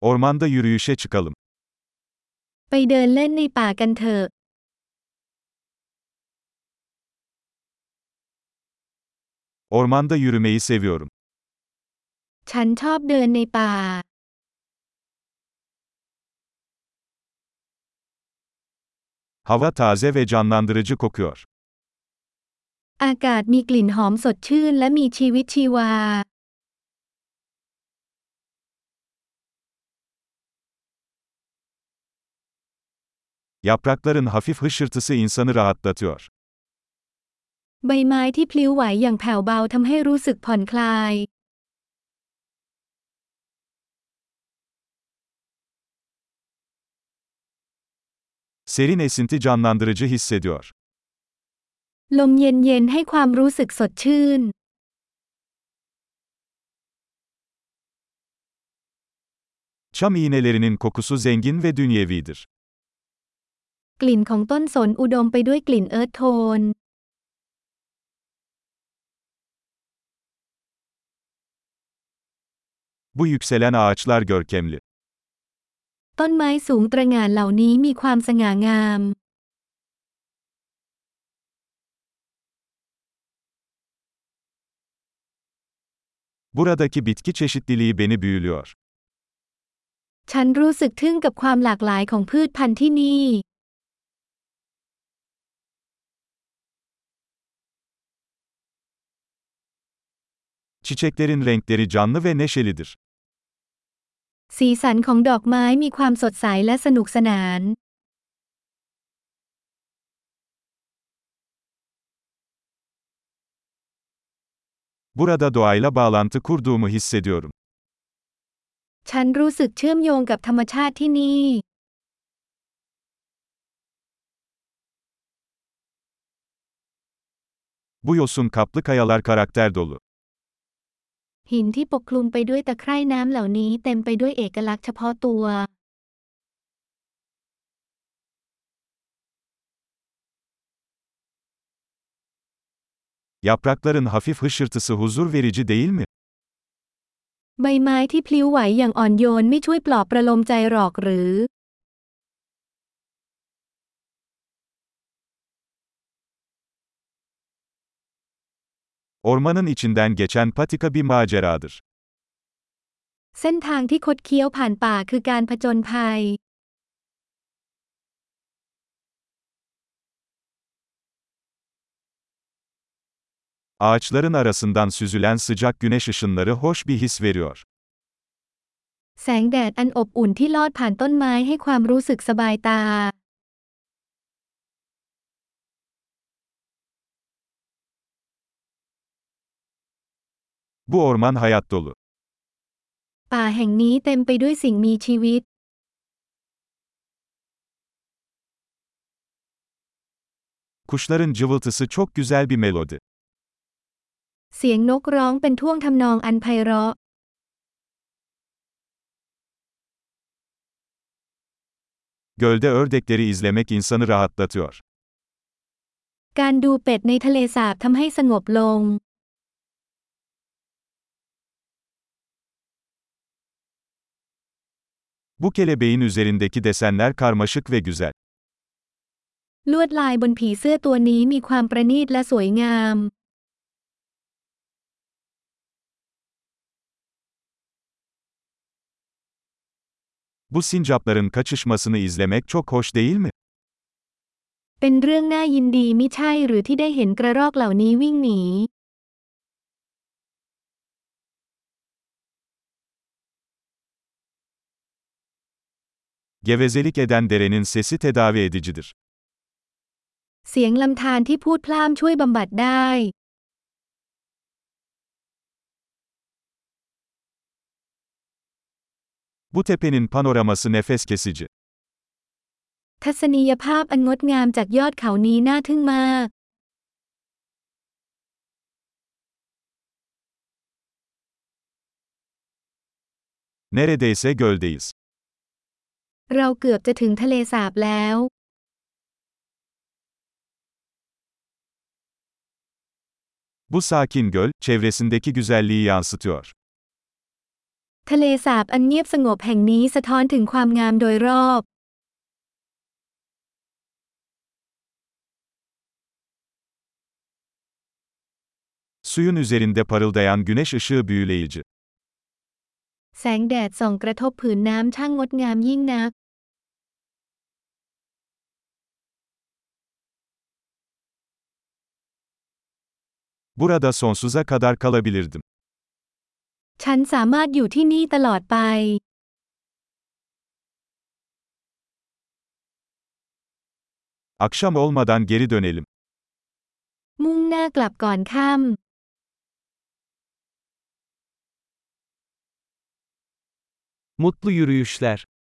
Ormanda yürüyüşe çıkalım. ไปเดินเล่นในป่ากันเถอะ Ormanda yürümeyi seviyorum. ฉันชอบเดินในป่า Hava taze ve canlandırıcı kokuyor. อากาศมีกลิ่นหอมสดชื่นและมีชีวิตชีวา Yaprakların hafif hışırtısı insanı rahatlatıyor. ใบไม้ที่พลิ้วไหวอย่างแผ่วเบาทำให้รู้สึกผ่อนคลาย Serin esinti canlandırıcı hissediyor. ลมเย็นๆให้ความรู้สึกสดชื่น Çam iğnelerinin kokusu zengin ve dünyevidir. กลิ่นของต้นสนอุดมไปด้วยกลิ่นเอิร์ธโทน Bu yükselen ağaçlar görkemli. ต้นไม้สูงตระหง่านเหล่านี้มีความสง่างาม Buradaki bitki çeşitliliği beni büyülüyor. ฉันรู้สึกทึ่งกับความหลากหลายของพืชพันธุ์ที่นี่ Çiçeklerin renkleri canlı ve neşelidir. สีสันของดอกไม้มีความสดใสและสนุกสนาน Burada doğayla bağlantı kurduğumu hissediyorum. ฉันรู้สึกเชื่อมโยงกับธรรมชาติที่นี่ Bu yosun kaplı kayalar karakter dolu. หินที่ปกคลุมไปด้วยตะไคร่น้ำเหล่านี้เต็มไปด้วยเอกลักษณ์เฉพาะตัว Yaprakların hafif hışırtısı huzur verici değil mi? ใบไม้ที่พลิ้วไหวอย่างอ่อนโยนไม่ช่วยปลอบประโลมใจหรอกหรือ Ormanın içinden geçen patika bir maceradır. เส้นทางที่คดเคี้ยวผ่านป่าคือการผจญภัย Ağaçların arasından süzülen sıcak güneş ışınları hoş bir his veriyor. แสงแดดอันอบอุ่นที่ลอดผ่านต้นไม้ให้ความรู้สึกสบายตา Bu orman hayat dolu. ป่าแห่งนี้เต็มไปด้วยสิ่งมีชีวิต Kuşların cıvıltısı çok güzel bir melodi. เสียงนกร้องเป็นท่วงทำนองอันไพเราะ Gölde ördekleri izlemek insanı rahatlatıyor. การดูเป็ดในทะเลสาบทำให้สงบลง Bu kelebeğin üzerindeki desenler karmaşık ve güzel. ลวดลายบนผีเสื้อตัวนี้มีความประณีตและสวยงาม Bu sincapların kaçışmasını izlemek çok hoş değil mi? เป็นเรื่องน่ายินดีมิใช่หรือที่ได้เห็นกระรอกเหล่านี้วิ่งหนี Gevezelik eden derenin sesi tedavi edicidir. เสียงลำธารที่พูดพล่ามช่วยบำบัดได้ Bu tepenin panoraması nefes kesici. ทัศนียภาพอันงดงามจากยอดเขานี้น่าทึ่งมาก Neredeyse göldeyiz. เราเกือบจะถึงทะเลสาบแล้ว Bu sakin göl, çevresindeki güzelliği yansıtıyor. ทะเลสาบอันเงียบสงบแห่งนี้สะท้อนถึงความงามโดยรอบ Suyun üzerinde parıldayan güneş ışığı büyüleyici. แสงแดดส่องกระทบผืนน้ำช่างงดงามยิ่งนัก Burada sonsuza kadar kalabilirdim. ฉันสามารถอยู่ที่นี่ตลอดไป Akşam olmadan geri dönelim. มุ่งหน้ากลับก่อนค่ Mutlu yürüyüşler.